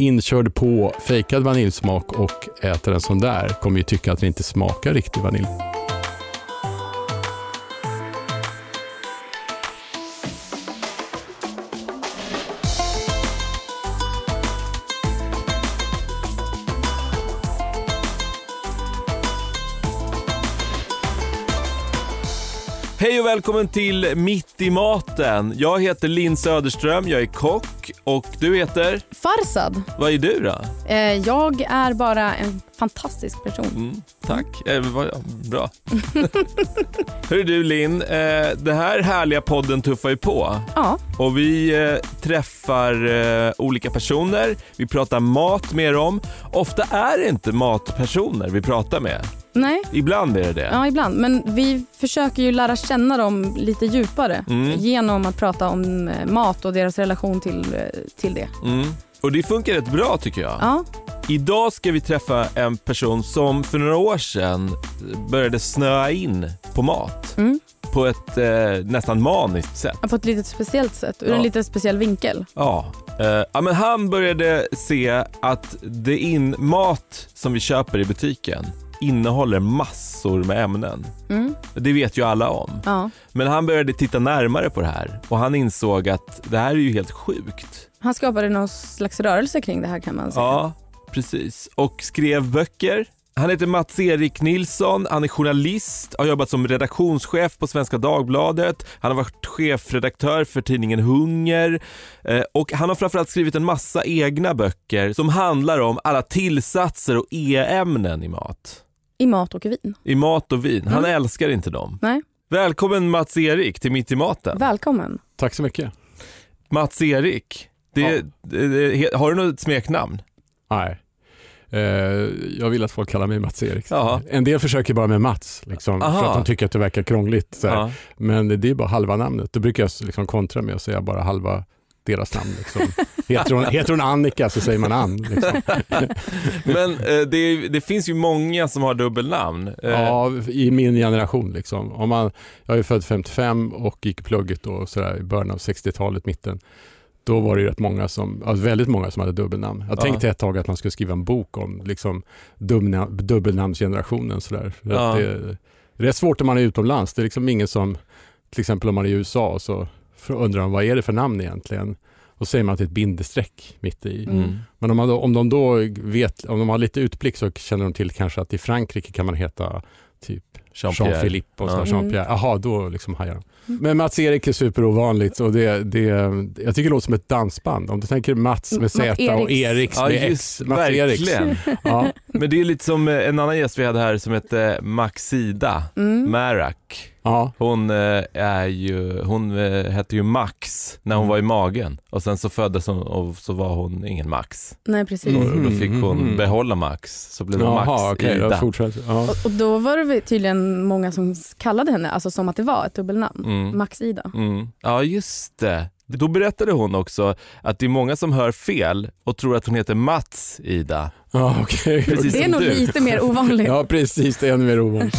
inkörd på fejkad vaniljsmak och äter en sån där kommer ju tycka att det inte smakar riktig vanilj. Hej och välkommen till Mitt i maten. Jag heter Linn Söderström, jag är kock och du heter? Farsad. Vad är du då? Eh, jag är bara en fantastisk person. Mm, tack, eh, vad- bra. Hör du Linn, eh, det här härliga podden tuffar ju på Ja, och vi eh, träffar eh, olika personer, vi pratar mat med dem. Ofta är det inte matpersoner vi pratar med, nej, ibland är det det. ja ibland. Men vi försöker ju lära känna dem lite djupare Mm. genom att prata om eh, mat och deras relation till, eh, till det. Mm. Och det funkar rätt bra tycker jag. Ja, Idag ska vi träffa en person som för några år sedan började snöa in på mat mm. på ett eh, nästan maniskt sätt. på ett lite speciellt sätt, ur Ja. en lite speciell vinkel. Ja. Eh, ja, men han började se att det in mat som vi köper i butiken innehåller massor med ämnen. Mm. Det vet ju alla om. Ja. Men han började titta närmare på det här och han insåg att det här är ju helt sjukt. Han skapade någon slags rörelse kring det här kan man säga. Ja, precis. Och skrev böcker. Han heter Mats-Erik Nilsson, han är journalist, har jobbat som redaktionschef på Svenska Dagbladet, han har varit chefredaktör för tidningen Hunger eh, och han har framförallt skrivit en massa egna böcker som handlar om alla tillsatser och e-ämnen i mat. I mat och vin. I mat och vin. Han Mm. älskar inte dem. Nej, Välkommen Mats-Erik till Mitt i maten. välkommen. Tack så mycket. Mats-Erik, det, har du något smeknamn? Nej. Eh, jag vill att folk kallar mig Mats-Erik. En del försöker bara med Mats, liksom, för att de tycker att det verkar krångligt. Så här. Ja. Men det är bara halva namnet. Då brukar jag liksom kontra med att säga bara halva deras namn. Liksom. Heter, hon, heter hon Annika så säger man Ann. Liksom. Men eh, det, det finns ju många som har dubbelnamn. Eh, Ja, i min generation. Liksom. Om man, jag är född 55 och gick plugget då, så där, i början av 60-talet, mitten. Då var det ju rätt många som, alltså väldigt många som hade dubbelnamn. Jag Ja. tänkte ett tag att man skulle skriva en bok om liksom, dubbelna, dubbelnamnsgenerationen. Så där. För Ja. det, det är svårt om man är utomlands. Det är liksom ingen som, till exempel om man är i USA, så undrar de vad är det för namn egentligen? Och säger man att det är ett bindestreck mitt i. Mm. Men om, man då, om de då vet, om de har lite utblick så känner de till kanske att i Frankrike kan man heta typ. Jean-Philippe och Ja. sådär, Jean-Pierre. Jaha, då liksom hajar de. Men Mats-Erik är superovanligt och det, det, jag tycker det låter som ett dansband. Om du tänker Mats med Z och. Eriks Ja, med just, X. Mats-Eriks. verkligen. Ja, Men det är lite som eh, en annan gäst vi hade här som hette Maxida Mm. Marak. ja, Hon, eh, är ju, hon eh, hette ju Max när hon Mm. var i magen och sen så föddes hon och så var hon ingen Max. Nej, precis. Och då fick hon Mhm. behålla Max, så blev det Jaha, Max okej, då Ida. fortsätter ja. Och, och då var det väl tydligen många som kallade henne alltså som att det var ett dubbelnamn. Mm. Max-Ida. Mm. Ja, just det. Då berättade hon också att det är många som hör fel och tror att hon heter Mats Ida. Ja. Precis Det är nog du. lite mer ovanligt. Ja, precis. Det är ännu mer ovanligt.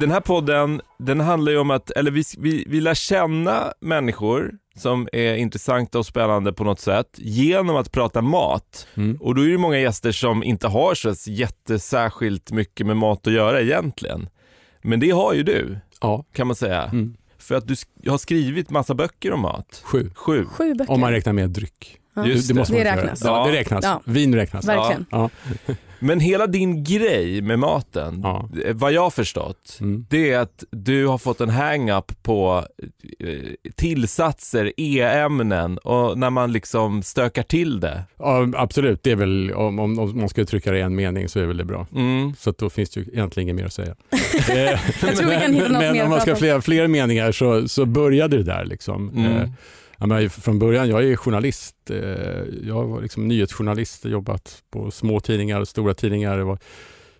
Den här podden, den handlar ju om att, eller vi, vi, vi lär känna människor som är intressanta och spännande på något sätt genom att prata mat. Mm. Och då är det många gäster som inte har så jättesärskilt mycket med mat att göra egentligen. Men det har ju du, Ja, kan man säga. mm. För att du sk- har skrivit massa böcker om mat. sju. Sju. Sju böcker. Om man räknar med dryck. Ja. Just det, måste Det man göra. räknas. Ja, Ja. det räknas. Ja. Vin räknas. Verkligen. Ja. Men hela din grej med maten, Ja. eh, vad jag har förstått, Mm. det är att du har fått en hang-up på eh, tillsatser, e-ämnen och när man liksom stökar till det. Ja, absolut. Det är väl, om, om, om man ska uttrycka det i en mening så är väl det bra. Mm. Så att då finns det ju egentligen inget mer att säga. Eh, Jag tror vi kan hitta något men mer om att man ska ha om. fler, fler meningar så, så började det där. Liksom. Mm. Ja, men från början, jag är journalist. Eh, jag var liksom nyhetsjournalist, jobbat på små tidningar och stora tidningar. Jag var,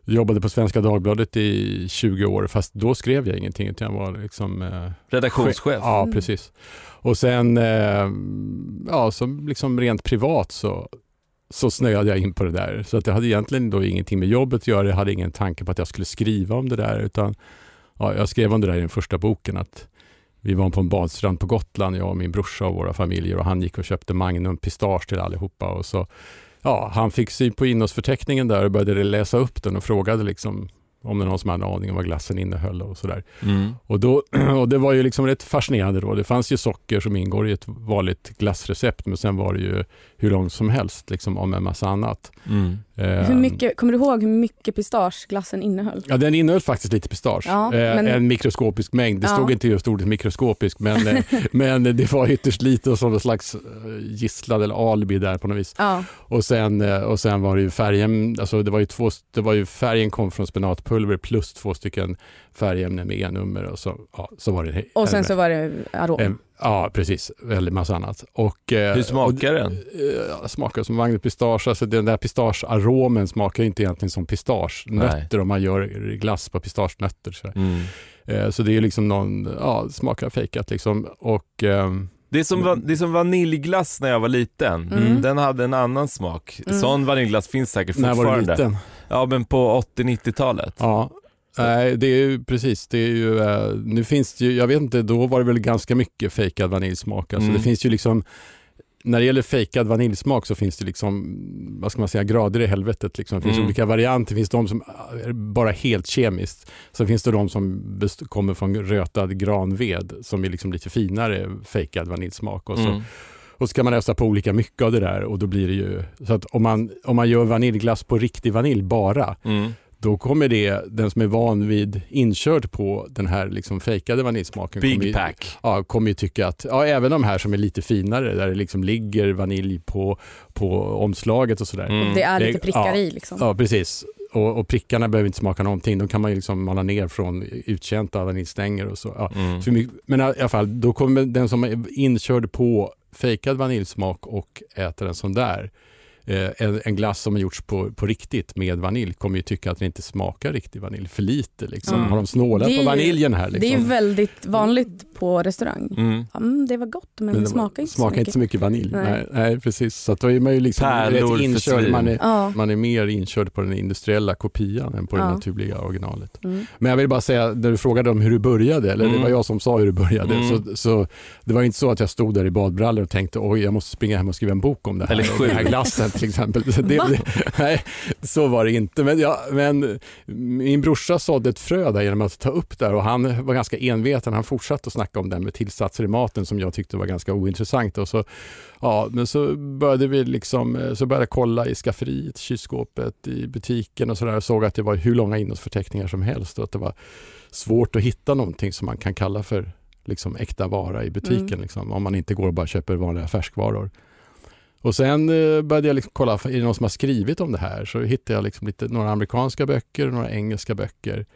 jobbade på Svenska Dagbladet i 20 år, fast då skrev jag ingenting. Utan jag var liksom, eh, Redaktionschef. Ja, Mm. precis. Och sen, eh, ja, så liksom rent privat så, så snöade jag in på det där. Så att det hade egentligen då ingenting med jobbet att göra. Jag hade ingen tanke på att jag skulle skriva om det där. Utan ja, jag skrev om det där i den första boken. att vi var på en badstrand på Gotland, jag och min brorsa och våra familjer och han gick och köpte Magnum pistage till allihopa och så ja, han fick syn på innehållsförteckningen där och började läsa upp den och frågade liksom om det är någon som hade en aning om vad glassen innehöll och sådär. Mm. Och, då, och det var ju liksom rätt fascinerande då. Det fanns ju socker som ingår i ett vanligt glassrecept men sen var det ju hur långt som helst liksom om en massa annat. Mm. Eh, Hur mycket, kommer du ihåg hur mycket pistageglassen innehöll? Ja, den innehöll faktiskt lite pistage. Ja, eh, men- En mikroskopisk mängd. Det Ja. stod inte just ordet mikroskopisk men, eh, men det var ytterst lite som en slags gisslan eller alibi där på något vis. Ja, Och sen, och sen var det ju färgen, alltså det var ju två, det var ju färgen kom från spenatpulver plus två stycken färgämnen med E-nummer och så, ja, så var det och sen en- så var det arom. en, Ja, precis. Väldigt massa annat. Och, eh, Hur smakar och, den? eh, smakar som Magnus pistage. Alltså den där pistagearomen smakar inte egentligen som pistagenötter om man gör glass på pistagenötter. Så, Mm. eh, så det är ju liksom någon, ja, smakar fejkat liksom. Och, ehm, Det är, som, va- det är som vaniljglass när jag var liten. Mm. Den hade en annan smak. Mm. Sån vaniljglass finns säkert när var du fortfarande. liten? Ja, men på 80-90-talet. Ja. Nej, det är ju precis. Det är ju, eh, nu finns det ju, jag vet inte, då var det väl ganska mycket fejkad vaniljsmak. Alltså Mm. det finns ju liksom, när det gäller fejkad vaniljsmak så finns det liksom, vad ska man säga, grader i helvetet. Liksom. Det finns Mm. olika varianter. Det finns de som är bara helt kemiskt. Sen finns det de som kommer från rötad granved som är liksom lite finare fejkad vaniljsmak. Och så, Mm. och så kan man ösa på olika mycket av det där och då blir det ju, så att om man, om man gör vaniljglass på riktig vanilj bara, Mm. Då kommer det, den som är van vid inkörd på den här liksom fejkade vaniljsmaken kommer, Big ju- pack. ja, kommer ju tycka att, ja, även de här som är lite finare, där det liksom ligger vanilj på, på omslaget och sådär. Mm. Det är lite Det- prickar ja. i liksom. Ja, precis. Och, och prickarna behöver inte smaka någonting. De kan man ju liksom mala ner från uttjänta vaniljstänger och så. Ja. Mm. Så mycket- Men i alla fall, då kommer den som är inkörd på fejkad vaniljsmak och äter en sån där, en, en glass som har gjorts på, på riktigt med vanilj, kommer ju tycka att det inte smakar riktig vanilj. För lite liksom. Mm. Har de snålat Det är på vaniljen här? Det är Liksom? väldigt vanligt på restaurang. Mm. Ja, mm, det var gott men, det det smakar inte smakar så inte mycket. så mycket vanilj. Nej. Nej. Nej, precis. Så då är man ju liksom Pärlor inkörd. Man är, Ja. man är mer inkörd på den industriella kopian än på det Ja. naturliga originalet. Mm. Men jag vill bara säga, när du frågade om hur du började, eller det Mm. var jag som sa hur du började, Mm. så, så det var inte så att jag stod där i badbrallor och tänkte oj, jag måste springa hem och skriva en bok om det här. Eller sju. den här glassen till exempel. Så det, nej, så var det inte. Men, ja, men min brorsa sådde ett frö där genom att ta upp det och han var ganska enveten. Han fortsatte att snacka om det med tillsatser i maten som jag tyckte var ganska ointressant. Och så, ja, men så började vi liksom, så började jag kolla i skafferiet, kylskåpet, i butiken och sådär och såg att det var hur långa innehållsförteckningar som helst och att det var svårt att hitta någonting som man kan kalla för liksom äkta vara i butiken Mm. liksom, om man inte går och bara köper vanliga färskvaror. Och sen eh, började jag liksom kolla, är det någon som har skrivit om det här? Så hittade jag liksom lite, några amerikanska böcker och några engelska böcker.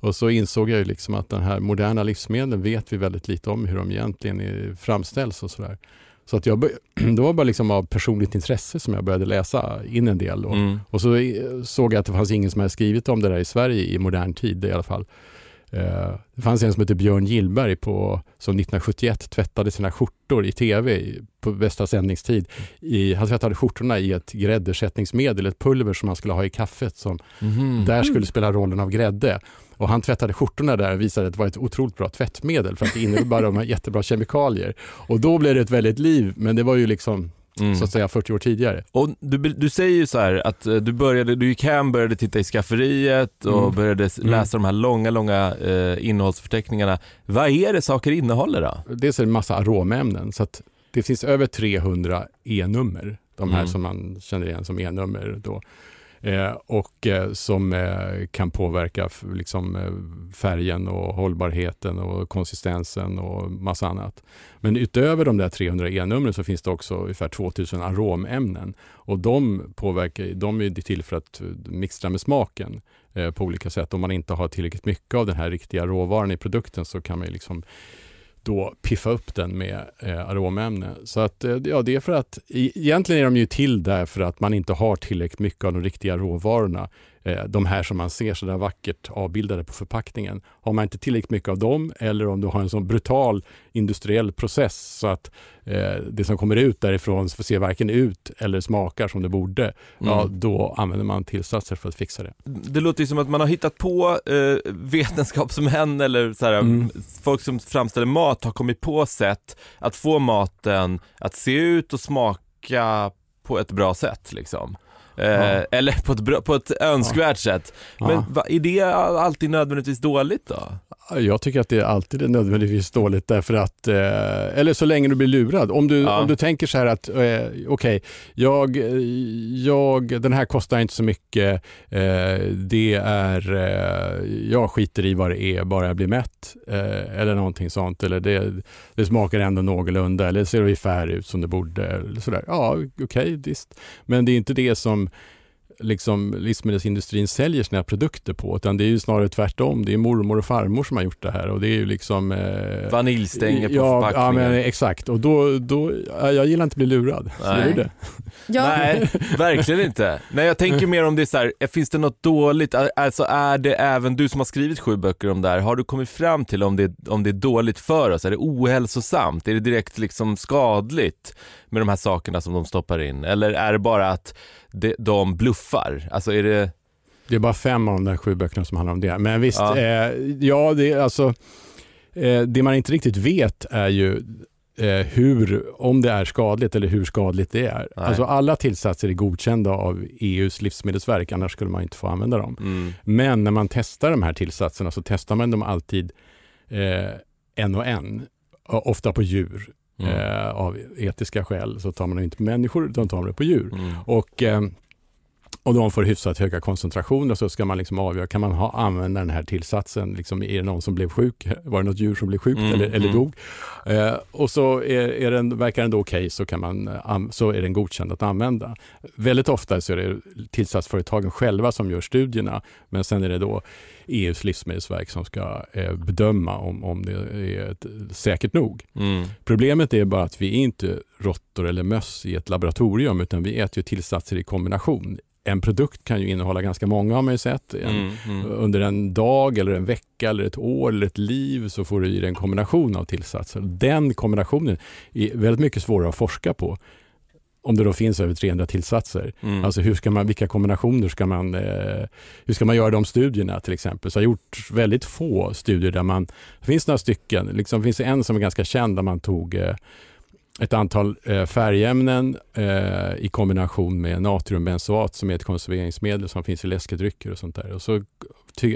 Och så insåg jag ju liksom att den här moderna livsmedlen vet vi väldigt lite om hur de egentligen är, framställs och sådär. Så att jag det var bara liksom av personligt intresse som jag började läsa in en del. Då. Mm. Och så eh, såg jag att det fanns ingen som hade skrivit om det där i Sverige i modern tid i alla fall. Eh, Det fanns en som heter Björn Gillberg på, som 1971 tvättade sina skjortor i tv på bästa sändningstid. I, han tvättade skjortorna i ett gräddersättningsmedel, ett pulver som man skulle ha i kaffet som Mhm. där skulle spela rollen av grädde. Och han tvättade skjortorna där och visade att det var ett otroligt bra tvättmedel för att det innehöll de här jättebra kemikalier. Och då blev det ett väldigt liv, men det var ju liksom Mm. så att säga 40 år tidigare. Och du, du säger ju så här att eh, du, började, du gick hem, började titta i skafferiet och Mm. började Mm. läsa de här långa, långa eh, innehållsförteckningarna. Vad är det saker innehåller då? Dels är det en massa aromämnen så att det finns över 300 E-nummer. De här Mm. som man känner igen som E-nummer. Då. Eh, och eh, som eh, kan påverka liksom, färgen och hållbarheten och konsistensen och massa annat. Men utöver de där 300 E-numren så finns det också ungefär 2000 aromämnen. Och de, påverkar, de är till för att mixtra med smaken på olika sätt. Om man inte har tillräckligt mycket av den här riktiga råvaran i produkten så kan man liksom då piffa upp den med eh, aromämne. Så att, eh, ja, det är för att, egentligen är de ju till där för att man inte har tillräckligt mycket av de riktiga råvarorna de här som man ser så där vackert avbildade på förpackningen. Har man inte tillräckligt mycket av dem eller om du har en sån brutal industriell process så att eh, det som kommer ut därifrån ser varken ut eller smakar som det borde, Mm. ja då använder man tillsatser för att fixa det. Det låter som att man har hittat på eh, vetenskapsmän eller så här, Mm. folk som framställer mat har kommit på sätt att få maten att se ut och smaka på ett bra sätt liksom. Eh, Ja. Eller på ett, bra, på ett önskvärt sätt. Men Ja. va, är det alltid nödvändigtvis dåligt då? Jag tycker att det alltid är nödvändigtvis dåligt därför att, eh, eller så länge du blir lurad. Om du, Ja. om du tänker så här att, eh, okej, jag, jag, den här kostar inte så mycket, eh, det är, eh, jag skiter i vad det är, bara jag blir mätt. Eh, eller någonting sånt, eller det, det smakar ändå någorlunda, eller det ser ungefär ut som det borde. Eller sådär. Ja, okej, visst. Men det är inte det som liksom livsmedelsindustrin säljer sina produkter på, utan det är ju snarare tvärtom. Det är mormor och farmor som har gjort det här och det är ju liksom... Eh, Vaniljstänger på ja, ja, förpackningen. men exakt. Och då, då, ja, jag gillar inte att bli lurad. Nej. det. Ja, Nej, verkligen inte. Nej, jag tänker mer om det är så här, eh, finns det något dåligt, alltså är det även du som har skrivit sju böcker om det här, har du kommit fram till om det, om det är dåligt för oss? Är det ohälsosamt? Är det direkt liksom skadligt med de här sakerna som de stoppar in? Eller är det bara att de, de bluffar? Alltså är det, Det är bara fem av de där sju böckerna som handlar om det. Men visst, Ja. eh, ja det är alltså... Eh, det man inte riktigt vet är ju eh, hur, om det är skadligt eller hur skadligt det är. Nej. Alltså alla tillsatser är godkända av EUs livsmedelsverk, annars skulle man inte få använda dem. mm, Men när man testar de här tillsatserna så testar man dem alltid eh, en och en, ofta på djur. Mm, Eh, av etiska skäl så tar man det inte på människor utan tar man det på djur. mm, Och, eh, och de får hyfsat höga koncentrationer så ska man liksom avgöra, kan man ha, använda den här tillsatsen? Liksom, är det någon som blev sjuk? Var det något djur som blev sjukt Mm, eller, eller mm. dog? Eh, och så är, är den, verkar den då okej så, kan man, eh, så är den godkänd att använda. Väldigt ofta så är det tillsatsföretagen själva som gör studierna men sen är det då EUs livsmedelsverk som ska eh, bedöma om, om det är ett, säkert nog. mm, Problemet är bara att vi är inte råttor eller möss i ett laboratorium utan vi äter ju tillsatser i kombination. En produkt kan ju innehålla ganska många har man ju sett. En, mm, mm. Under en dag, eller en vecka, eller ett år eller ett liv så får du i dig en kombination av tillsatser. Den kombinationen är väldigt mycket svårare att forska på. Om det då finns över 300 tillsatser. Mm. Alltså hur ska man, vilka kombinationer ska man, eh, hur ska man göra de studierna till exempel? Så jag har gjort väldigt få studier där man, det finns några stycken, liksom finns det en som är ganska känd där man tog eh, ett antal eh, färgämnen eh, i kombination med natriumbenzoat som är ett konserveringsmedel som finns i läskedrycker och sånt där. Och så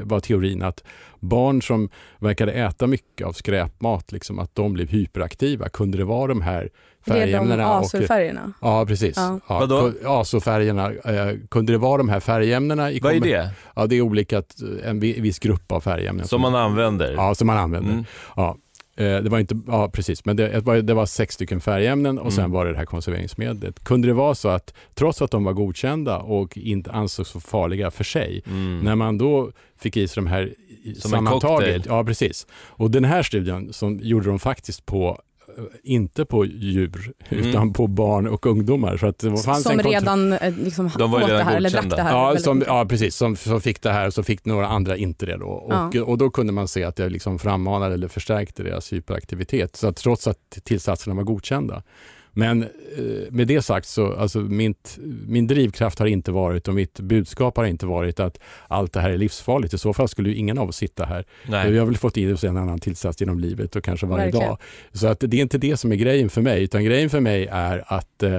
var teorin att barn som verkade äta mycket av skräpmat, liksom, att de blev hyperaktiva. Kunde det vara de här färgämnena? och- azurfärgerna. Ja, precis. Ja. Ja. Vadå? Azofärgerna. Eh, kunde det vara de här färgämnena? I Vad är det? Ja, det är olika, en vi- viss grupp av färgämnen. Som man använder? Ja, som man använder. Mm. Ja. Eh, Det var inte, ja precis, men det, det, var, sex stycken färgämnen och sen Mm. var det det här konserveringsmedlet. Kunde det vara så att trots att de var godkända och inte ansågs så farliga för sig, Mm. när man då fick i sig de här Som en sammantaget. cocktail. Ja, precis. Och den här studien som gjorde de faktiskt på inte på djur, Mm. utan på barn och ungdomar. Så att det fanns Som en redan eh, liksom, De var åt det redan här eller drack godkända. det här. Ja, som, ja, precis. Som, som fick det här och så fick några andra inte det. Då. Och, och då kunde man se att det liksom frammanade eller förstärkte deras hyperaktivitet. Så att trots att tillsatserna var godkända. Men eh, med det sagt så, alltså mitt, min drivkraft har inte varit och mitt budskap har inte varit att allt det här är livsfarligt. I så fall skulle ju ingen av oss sitta här. Nej. Vi har väl fått i oss en annan tillsats genom livet och kanske varje Verkligen. dag. Så att det är inte det som är grejen för mig, utan grejen för mig är att eh,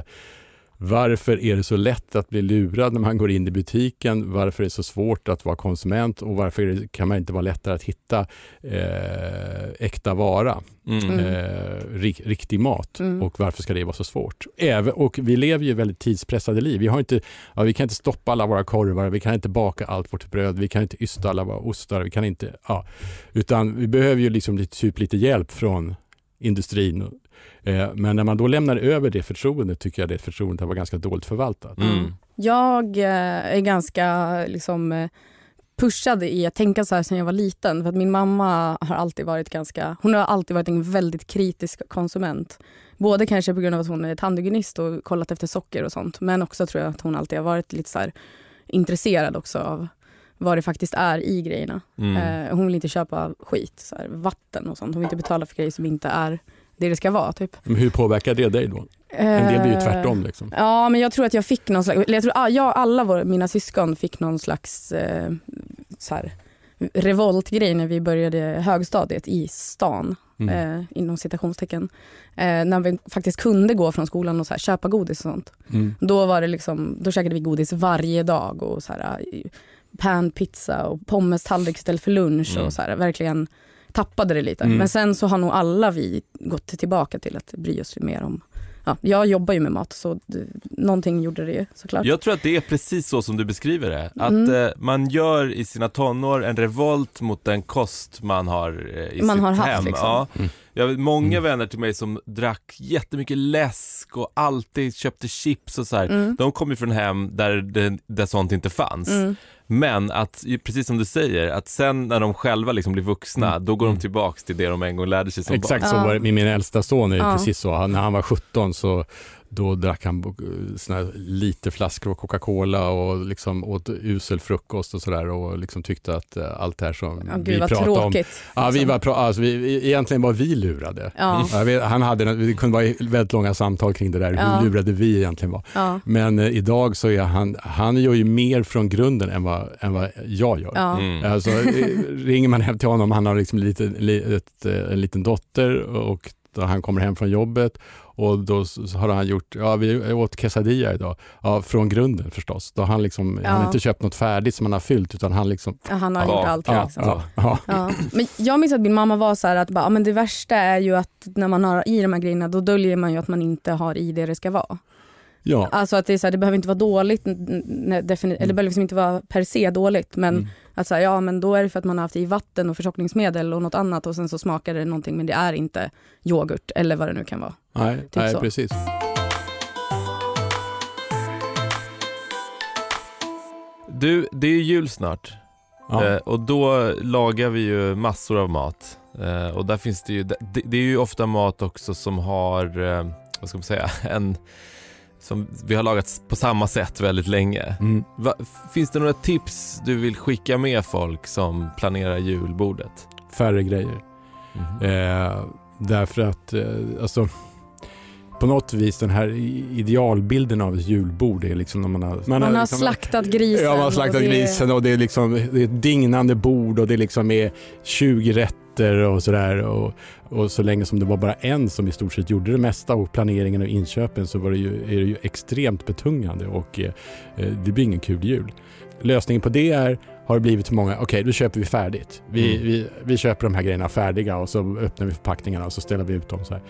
varför är det så lätt att bli lurad när man går in i butiken? Varför är det så svårt att vara konsument och varför det, kan man inte vara lättare att hitta eh, äkta vara, Mm. Mm. eh, rik, riktig mat? Mm. Och varför ska det vara så svårt? Även, och vi lever ju väldigt tidspressade liv. Vi, har inte, ja, vi kan inte stoppa alla våra korvar, vi kan inte baka allt vårt bröd, vi kan inte ysta alla våra ostar, vi kan inte, ja, utan vi behöver ju liksom lite, typ lite hjälp från industrin. Eh, Men när man då lämnar över det förtroendet tycker jag det förtroendet har varit ganska dåligt förvaltat. Mm. Jag eh, är ganska liksom, eh, pushad i att tänka så här sedan jag var liten. För att min mamma har alltid varit ganska, hon har alltid varit en väldigt kritisk konsument. Både kanske på grund av att hon är tandhygienist och kollat efter socker och sånt. Men också tror jag att hon alltid har varit lite så här intresserad också av vad det faktiskt är i grejerna. Mm. Eh, hon vill inte köpa skit, så här, vatten och sånt. Hon vill inte betala för grejer som inte är det det ska vara. Typ. Men hur påverkar det dig då? En del blir ju Eh, tvärtom. Liksom. Ja, men jag tror att jag fick någon slags, jag tror jag alla våra, mina syskon fick någon slags eh, så här, revoltgrej när vi började högstadiet i stan, Mm. eh, inom citationstecken. Eh, när vi faktiskt kunde gå från skolan och så här, köpa godis och sånt. Mm. Då, var det liksom, då käkade vi godis varje dag och så här, eh, panpizza och pommestallrik istället för lunch Mm. och så här, verkligen tappade det lite. Mm. Men sen så har nog alla vi gått tillbaka till att bry oss mer om Ja, jag jobbar ju med mat så det, någonting gjorde det ju såklart. Jag tror att det är precis så som du beskriver det. Att Mm. eh, man gör i sina tonår en revolt mot den kost man har eh, i Man sitt har haft, hem. liksom. Ja. Mm. Jag vet många Mm. vänner till mig som drack jättemycket läsk och alltid köpte chips och så här. Mm. De kom ju från hem där, det, där sånt inte fanns. Men att, precis som du säger, att sen när de själva liksom blir vuxna, Mm. då går de Mm. tillbaks till det de en gång lärde sig som Exakt barn. så Ja. var det med min äldsta son. Är det Ja. precis så. Han, när han var 17 så då drack han såna här liter flaskor av Coca-Cola och liksom åt usel frukost och sådär och liksom tyckte att eh, allt det här som gud vi pratade om. tråkigt. Ja, vi liksom. var, pra- alltså, vi, egentligen var vi lurade. Ja, vet, han hade, det kunde vara väldigt långa samtal kring det där, Ja. hur lurade vi egentligen var. ja, Men eh, idag så är han, han gör ju mer från grunden än vad, än vad jag gör. ja. Mm. Alltså, ringer man hem till honom, han har liksom lite, li, ett, en liten dotter och då han kommer hem från jobbet och då har han gjort, ja vi åt quesadilla idag, ja från grunden förstås. Då har han, liksom, Ja. han har inte köpt något färdigt som han har fyllt utan han liksom, Ja, Han har Ja, gjort allt. ja, liksom. ja, ja. Ja. Men jag minns att min mamma var så här att bara, ja, men det värsta är ju att när man har i de här grejerna då döljer man ju att man inte har i det det ska vara. ja. Alltså att det, är så här, det behöver inte vara dåligt, eller det behöver liksom inte vara per se dåligt men Mm. Att så här, ja men då är det för att man har haft i vatten och förtjockningsmedel och något annat och sen så smakar det någonting men det är inte yoghurt eller vad det nu kan vara. Nej, nej så. precis. Du, det är ju jul snart. Ja. Eh, och då lagar vi ju massor av mat. Eh, och där finns det ju, det, det är ju ofta mat också som har, eh, vad ska man säga, en som vi har lagat på samma sätt väldigt länge. Mm. Va, finns det några tips du vill skicka med folk som planerar julbordet? Färre grejer. Mhm. Eh, därför att, eh, alltså, på något vis den här idealbilden av ett julbord är liksom när man har... Man, har liksom, slaktat grisen. Ja, man har och slaktat det- grisen och det är liksom det är ett dignande bord och det liksom är 20 rätter och sådär. Och, och så länge som det var bara en som i stort sett gjorde det mesta och planeringen och inköpen så var det ju, är det ju extremt betungande och eh, det blir ingen kul jul. Lösningen på det är har det blivit för många, okej då köper vi färdigt. Vi, Mm. vi, vi köper de här grejerna färdiga och så öppnar vi förpackningarna och så ställer vi ut dem så här.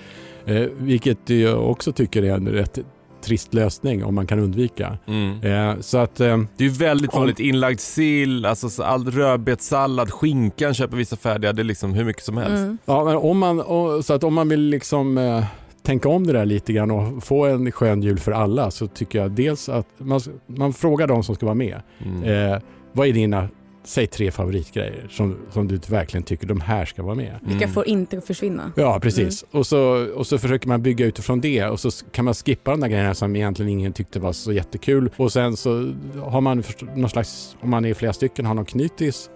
Eh, vilket jag också tycker är en rätt trist lösning om man kan undvika. Mm. Eh, så att eh, Det är ju väldigt vanligt inlagd sill, alltså så all rödbetssallad, skinkan köper vissa färdiga, det är liksom hur mycket som helst. Mm. Ja, men om man, och- så att om man vill liksom eh, tänka om det där lite grann och få en skön jul för alla så tycker jag dels att man, man frågar de som ska vara med. Mm. Eh, vad är dina, säg tre favoritgrejer som, som du verkligen tycker de här ska vara med? Vilka Mm. får inte försvinna. Ja, precis. Och, så, och så försöker man bygga utifrån det och så kan man skippa de där grejerna som egentligen ingen tyckte var så jättekul. Och sen så har man någon slags, om man är flera stycken, har någon knytis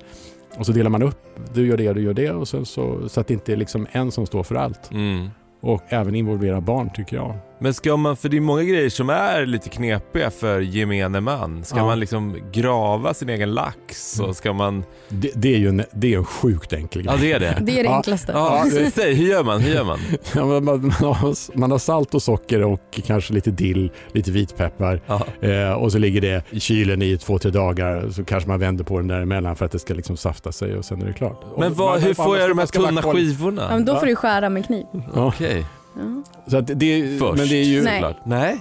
och så delar man upp. Du gör det, du gör det och sen så, så att det inte är liksom en som står för allt. Mm. Och även involvera barn tycker jag. Men ska man, för det är många grejer som är lite knepiga för gemene man. Ska Ja. man liksom grava sin egen lax Mm. och ska man... Det, det är ju en, det är en sjukt enkel Ja grej. det är det. Det är det Ja. enklaste. Ja, det- säg, hur gör man? Hur gör man? Ja, man, man, har, man har salt och socker och kanske lite dill, lite vitpeppar Ja. eh, och så ligger det i kylen i två, tre dagar så kanske man vänder på den däremellan för att det ska liksom safta sig och sen är det klart. Men vad, man- hur får jag de här tunna skivorna? Ja, men då Ja. får du skära med kniv. Ja, Okej, Ja. så att det, först men det är ju... Nej. Nej?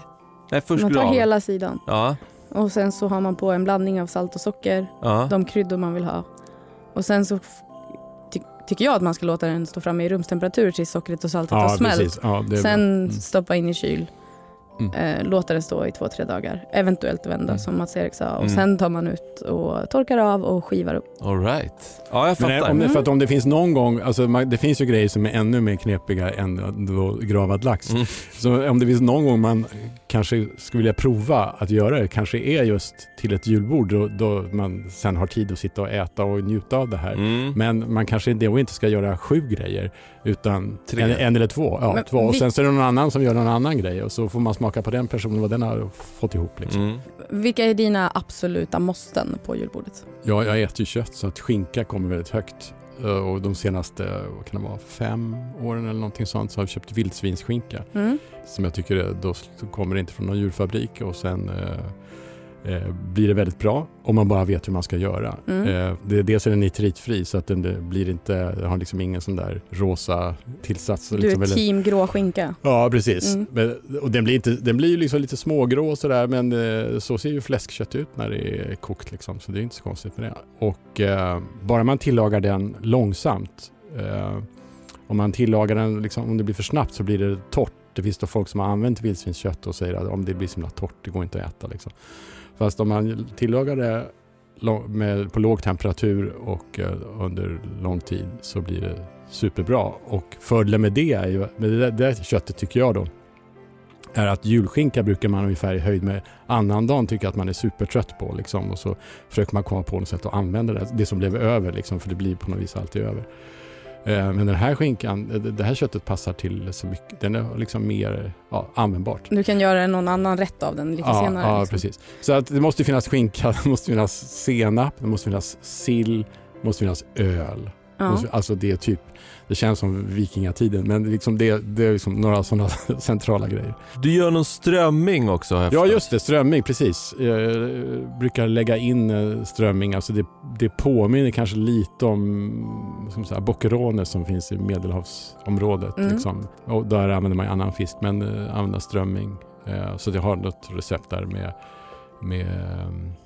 Nej, först Man tar hela sidan Ja, och sen så har man på en blandning av salt och socker, ja. de kryddor man vill ha. Och sen så ty tycker jag att man ska låta den stå framme i rumstemperatur tills sockret och saltet har Ja, smält. precis. Ja, Sen. Mm. stoppa in i kyl. Mm. Eh, låta det stå i två, tre dagar. Eventuellt vända Mm. som Mats-Erik sa. Och Mm. sen tar man ut och torkar av och skivar upp. All right. Ja, jag Men fattar. om det, Mm. för att om det finns någon gång, alltså man, det finns ju grejer som är ännu mer knepiga än då gravad lax. Mm. Så om det finns någon gång man kanske skulle vilja prova att göra det kanske är just till ett julbord då, då man sen har tid att sitta och äta och njuta av det här. Mm. Men man kanske då inte ska göra sju grejer utan en, en eller två. Ja, Men två. Och sen så är det någon annan som gör någon annan grej och så får man smaka på den personen vad den har fått ihop. Liksom. Mm. Vilka är dina absoluta måsten på julbordet? Ja, jag äter ju kött så att skinka kommer väldigt högt. Eh, Och de senaste vad kan det vara, fem åren eller någonting sånt så har jag köpt vildsvinsskinka. Mm. som jag tycker då kommer inte från någon djurfabrik och sen eh, blir det väldigt bra om man bara vet hur man ska göra. Mm. Eh, det, dels är den nitritfri så att den blir inte, har liksom ingen sån där rosa tillsats. Du liksom är väldigt- team grå skinka. Ja, precis. Mm. Men, och den blir, inte, den blir liksom lite smågrå och sådär men eh, så ser ju fläskkött ut när det är kokt liksom, så det är inte så konstigt med det. Och eh, bara man tillagar den långsamt, eh, om man tillagar den, liksom, om det blir för snabbt så blir det torrt. Det finns då folk som har använt vildsvinskött och säger att om det blir så himla torrt, det går inte att äta. Liksom. Fast om man tillagar det med, på låg temperatur och eh, under lång tid så blir det superbra. Och fördelen med det är ju, med det det köttet tycker jag då, är att julskinka brukar man ungefär i höjd med annandagen tycka att man är supertrött på. Liksom, och så försöker man komma på något sätt att använda det, det som blev över, liksom, för det blir på något vis alltid över. Eh, Men den här skinkan, det- det här köttet passar till så mycket, den är liksom mer ja, användbart. Du kan göra någon annan rätt av den lite Ja, senare. ja liksom. precis. Så att det måste finnas skinka, det måste finnas senap, det måste finnas sill, det måste finnas öl. Ja. Alltså det är typ, det känns som vikingatiden men liksom det, det är liksom några sådana centrala grejer. Du gör någon strömming också jag Ja just det, strömming, precis. Jag brukar lägga in eh, strömming, alltså det, det påminner kanske lite om som så här, boccherones som finns i medelhavsområdet. Mm. Liksom. Och där använder man annan fisk men eh, använder strömming. Eh, så jag har något recept där med, med eh,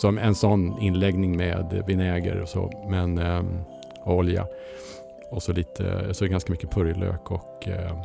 som en sån inläggning med vinäger och så, men eh, och olja. Och så lite, så ganska mycket purjolök och eh,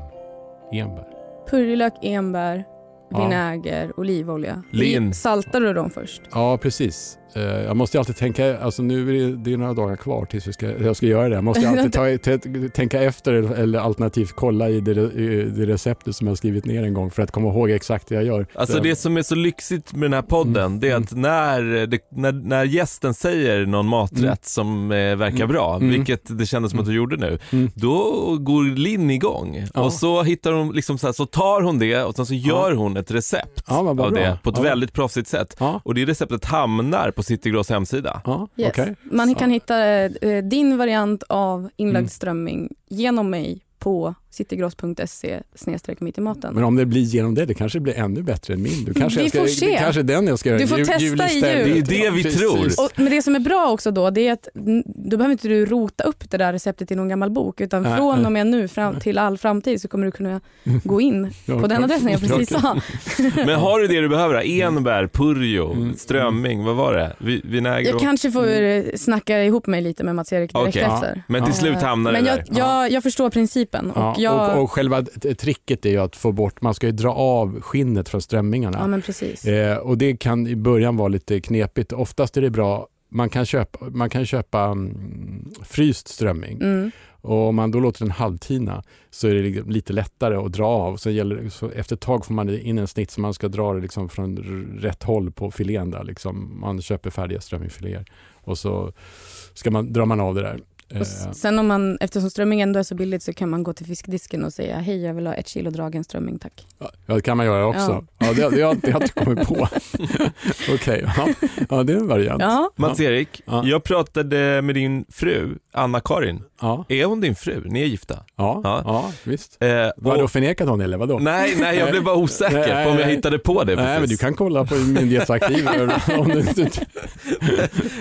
enbär. Purjolök, enbär, Ja. vinäger, olivolja. Lin. Saltar du dem först? Ja, precis. Eh, Jag måste alltid tänka, alltså nu är det, det är några dagar kvar tills vi ska, jag ska göra det. Jag måste alltid ta, tänka efter eller alternativt kolla i det, i det receptet som jag skrivit ner en gång för att komma ihåg exakt det jag gör. Alltså Så- det som är så lyxigt med den här podden Mm. det är att när, det, när, när gästen säger någon maträtt Mm. som eh, verkar Mm. bra, Mm. vilket det kändes som att du gjorde nu, Mm. då går Linn igång Ja. och så hittar hon, liksom så, här, så tar hon det och sen så gör hon ett recept Ja, av bra. det på ett Ja. väldigt proffsigt sätt. Ja, Och det receptet hamnar på Citygross hemsida. ja Yes. okej. Man kan hitta eh, din variant av inlagd Mm. strömming genom mig på citygross.se mitt i maten. Men om det blir genom det, det kanske blir ännu bättre än min. Du kanske Vi jag ska, får se. Det kanske är den jag ska göra. Du får Jul- testa i julistället. jul. Det är det vi Precis. tror. Och, men det som är bra också då, det är att då behöver inte du rota upp det där receptet i någon gammal bok, utan Nej, från och med nu fram till all framtid så kommer du kunna gå in på den adressen jag precis sa. Men har du det du behöver? då? Enbär, purjo, Mm. strömming, vad var det? Vi- Vinäger Jag kanske får eh, snacka ihop mig lite med Mats-Erik direkt Okej. efter. Men till slut hamnar det Men jag, där. jag, jag förstår principen. Och Ja, och, och själva tricket är ju att få bort, man ska ju dra av skinnet från strömmingarna. ja, men precis. Eh, och det kan i början vara lite knepigt. Oftast är det bra, man kan köpa, man kan köpa mm, fryst strömming Mm. och om man då låter den halvtina så är det liksom lite lättare att dra av. Så gäller, så efter ett tag får man in en snitt så man ska dra det liksom från rätt håll på filén där. Liksom. Man köper färdiga strömmingfiléer och så ska man, drar man av det där. Och Eh, sen om man, eftersom strömming ändå är så billigt så kan man gå till fiskdisken och säga hej jag vill ha ett kilo dragen strömming tack. Ja, det kan man göra också. Ja. det, det, har- det har jag inte kommit på. Okej, ja. ja, det är en variant. Ja, Mats-Erik, Ja. jag pratade med din fru, Anna-Karin. Ja, Är hon din fru? Ni är gifta? ja, Ja. ja. visst. Eh, Vadå, och- förnekade hon eller vadå? Nej, nej, jag blev bara osäker Nej, på om jag hittade på det Nej, men du precis. kan kolla på myndighetsarkiv om du inte...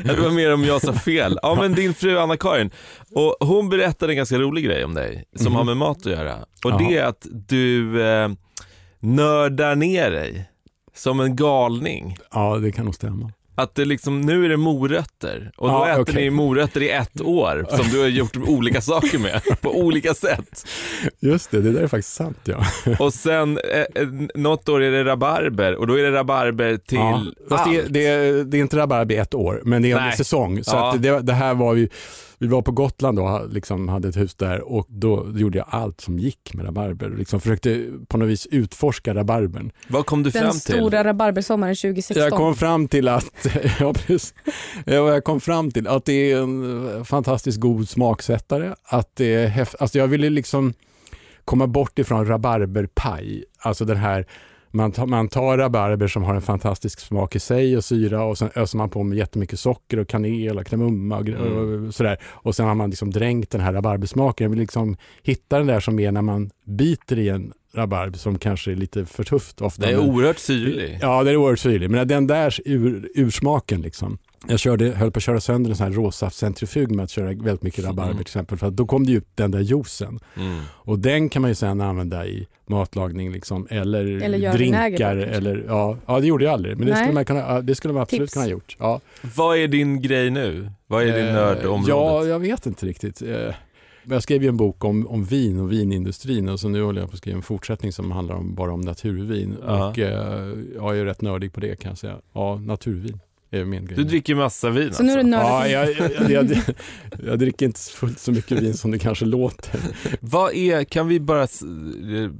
Det var mer om jag sa fel. Ja, men din fru Anna-Karin, och hon berättade en ganska rolig grej om dig som Mhm. har med mat att göra. Och Jaha. det är att du eh, nördar ner dig som en galning. Ja, det kan nog stämma. Att det liksom, nu är det morötter och då Ja, äter okej. ni morötter i ett år som du har gjort olika saker med på olika sätt. Just det, det där är faktiskt sant ja. Och sen eh, eh, något år är det rabarber och då är det rabarber till ja. Fast det, allt. det, det är inte rabarber i ett år, men det är en Nej. säsong. Så Ja. att det, det här var ju vi var på Gotland och liksom hade ett hus där och då gjorde jag allt som gick med rabarber. Liksom försökte på något vis utforska rabarbern. Vad kom du Den fram till? stora rabarbersommaren 2016. Jag kom fram till att, ja, precis. jag kom fram till att det är en fantastiskt god smaksättare. Att det är häft, alltså jag ville liksom komma bort ifrån rabarberpaj. Alltså den här man tar, man tar rabarber som har en fantastisk smak i sig och syra och sen öser man på med jättemycket socker och kanel och kardemumma och, mm. och sådär. Och sen har man liksom dränkt den här rabarbersmaken. Jag vill liksom hitta den där som är när man biter i en rabarber som kanske är lite för tufft ofta. Det är oerhört syrlig. Ja, det är oerhört syrlig. Men den där ur, ursmaken liksom. Jag körde, höll på att köra sönder en sån här råsaftcentrifug med att köra väldigt mycket rabarber mm. till exempel. För då kom det ut den där juicen. Mm. Och den kan man ju sen använda i matlagning liksom, eller, eller drinkar. Eller, ja, ja, det gjorde jag aldrig. Men det skulle, man kunna, det skulle man absolut Tips. kunna ha gjort. Ja. Vad är din grej nu? Vad är din eh, nördområde? Ja, jag vet inte riktigt. Eh, jag skrev ju en bok om, om vin och vinindustrin och så nu håller jag på att skriva en fortsättning som handlar om, bara om naturvin. Ja. Och eh, jag är rätt nördig på det kan jag säga. Ja, naturvin är min grej. Du dricker massa vin Så nu är du alltså? Ja, jag, jag, jag, jag, dricker inte fullt så mycket vin som det kanske låter. Vad är, kan vi bara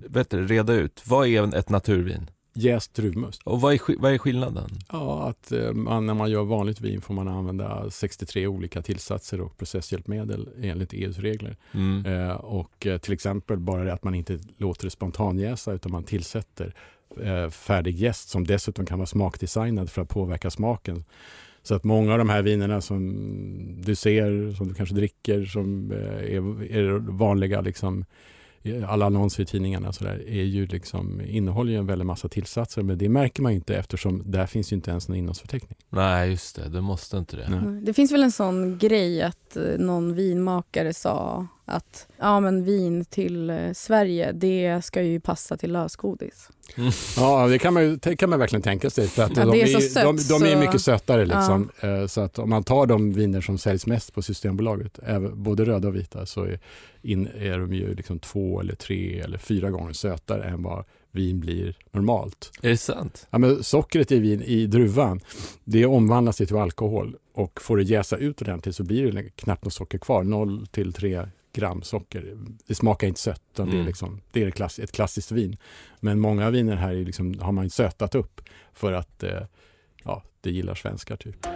vet du, reda ut, vad är ett naturvin? Jäst druvmust. Och vad är, vad är skillnaden? Ja, att eh, man, när man gör vanligt vin får man använda 63 olika tillsatser och processhjälpmedel enligt EUs regler. Mm. Eh, och eh, till exempel bara det att man inte låter det spontanjäsa utan man tillsätter eh, färdig jäst som dessutom kan vara smakdesignad för att påverka smaken. Så att många av de här vinerna som du ser, som du kanske dricker, som eh, är, är vanliga liksom, alla annonser i tidningarna så där, är ju liksom, innehåller ju en väldig massa tillsatser men det märker man ju inte eftersom där finns ju inte ens någon innehållsförteckning. Nej just det, det måste inte det. Nej. Det finns väl en sån grej att eh, någon vinmakare sa att ja, men vin till eh, Sverige det ska ju passa till lösgodis. Mm. Ja, det kan man, ju, kan man verkligen tänka sig. För att ja, de, är, sött, de, de, är mycket sötare. Liksom. Ja. Eh, så att om man tar de viner som säljs mest på Systembolaget, både röda och vita, så är, in, är de ju liksom två, eller tre eller fyra gånger sötare än vad vin blir normalt. Är det sant? Ja, men sockret i vin i druvan, det omvandlas till alkohol och får det jäsa ut ordentligt så blir det knappt något socker kvar. 0 till 3 gram socker. Det smakar inte sött, utan mm. det är, liksom, det är klass, ett klassiskt vin. Men många viner här är liksom, har man sötat upp för att eh, ja, det gillar svenskar. typ.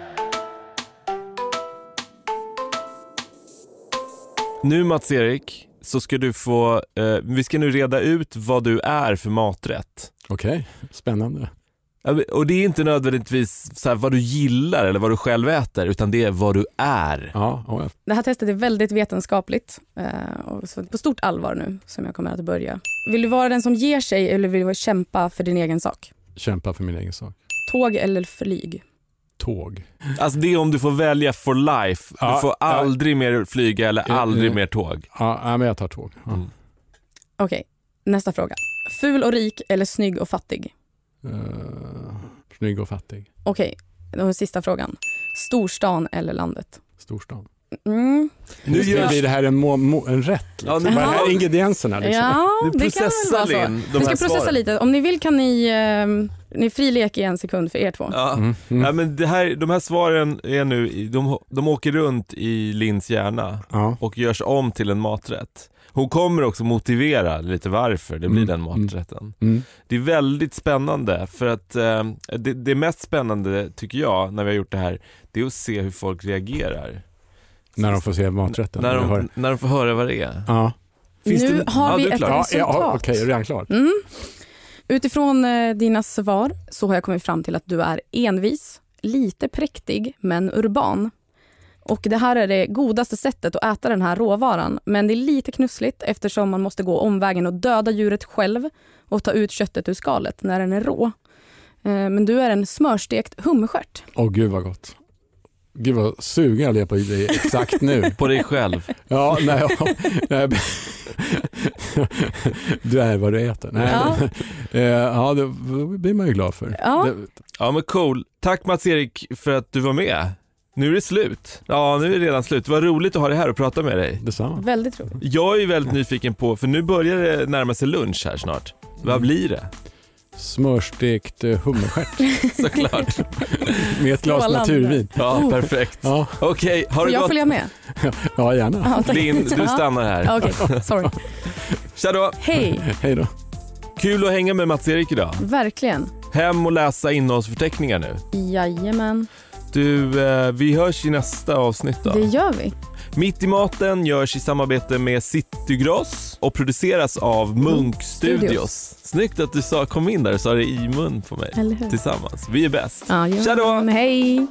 Nu Mats-Erik, så ska du få, eh, vi ska nu reda ut vad du är för maträtt. Okej, okay. spännande. Och det är inte nödvändigtvis så vad du gillar eller vad du själv äter, utan det är vad du är. Ja, ja. Det här testet är väldigt vetenskapligt eh, och på stort allvar nu som jag kommer att börja. Vill du vara den som ger sig eller vill du kämpa för din egen sak? Kämpa för min egen sak. Tåg eller flyg? Tåg. Alltså det är om du får välja for life. Du ja, får aldrig ja. mer flyga eller aldrig mer tåg. Ja, men jag tar tåg. Ja. Mm. Okej, okay, nästa fråga. Ful och rik eller snygg och fattig? Uh, snygg och fattig. Okej, okay. sista frågan. Storstan eller landet? Storstan. Mm. Nu gör... blir det här en, må, må, en rätt. Liksom. Ja, nu... Vad är ingredienserna? Liksom? Ja, kan väl vara så. Vi ska processa svaren. lite. Om ni vill kan ni, eh, ni fri lek i en sekund för er två. Ja. Mm. Mm. Ja, men det här, de här svaren är nu, de, de åker runt i Linns hjärna ja. och görs om till en maträtt. Hon kommer också motivera lite varför det blir mm. den mm. maträtten. Mm. Det är väldigt spännande för att eh, det, det mest spännande tycker jag när vi har gjort det här, det är att se hur folk reagerar. När de får se maträtten? När de, när de får höra vad det är. Ja. Finns nu det, har vi ett resultat. Ja, Okej, okay, redan klart. Mm. Utifrån eh, dina svar så har jag kommit fram till att du är envis, lite präktig men urban. Och Det här är det godaste sättet att äta den här råvaran men det är lite knussligt eftersom man måste gå omvägen och döda djuret själv och ta ut köttet ur skalet när den är rå. Eh, men du är en smörstekt hummerstjärt. Åh gud vad gott. Gud vad sugen jag blev på dig exakt nu. på dig själv? Ja, nej, ja, nej. Du är vad du äter. Nej, ja. Eh, ja, det blir man ju glad för. Ja, ja men cool. Tack Mats-Erik för att du var med. Nu är det slut. Ja, nu är det redan slut. Vad roligt att ha dig här och prata med dig. Detsamma. Väldigt roligt. Jag är väldigt nyfiken på, för nu börjar det närma sig lunch här snart. Vad mm. blir det? Smörstekt eh, hummerstjärt Såklart. med ett glas Strålande. naturvin. Ja, perfekt. Ja, Okej, har Får jag gått? följa med? ja gärna. Ja. Linn, du stannar här. Okej, sorry. Tja då! Hej, Hej då. Kul att hänga med Mats-Erik idag. verkligen. Hem och läsa innehållsförteckningar nu. Jajamän, Du, eh, vi hörs i nästa avsnitt då. det gör vi. Mitt i maten görs i samarbete med Citygross och produceras av Munk Studios. Studios. Snyggt att du sa, kom in där och sa det i mun på mig. Tillsammans. Vi är bäst. Ja, Tja då! Hej!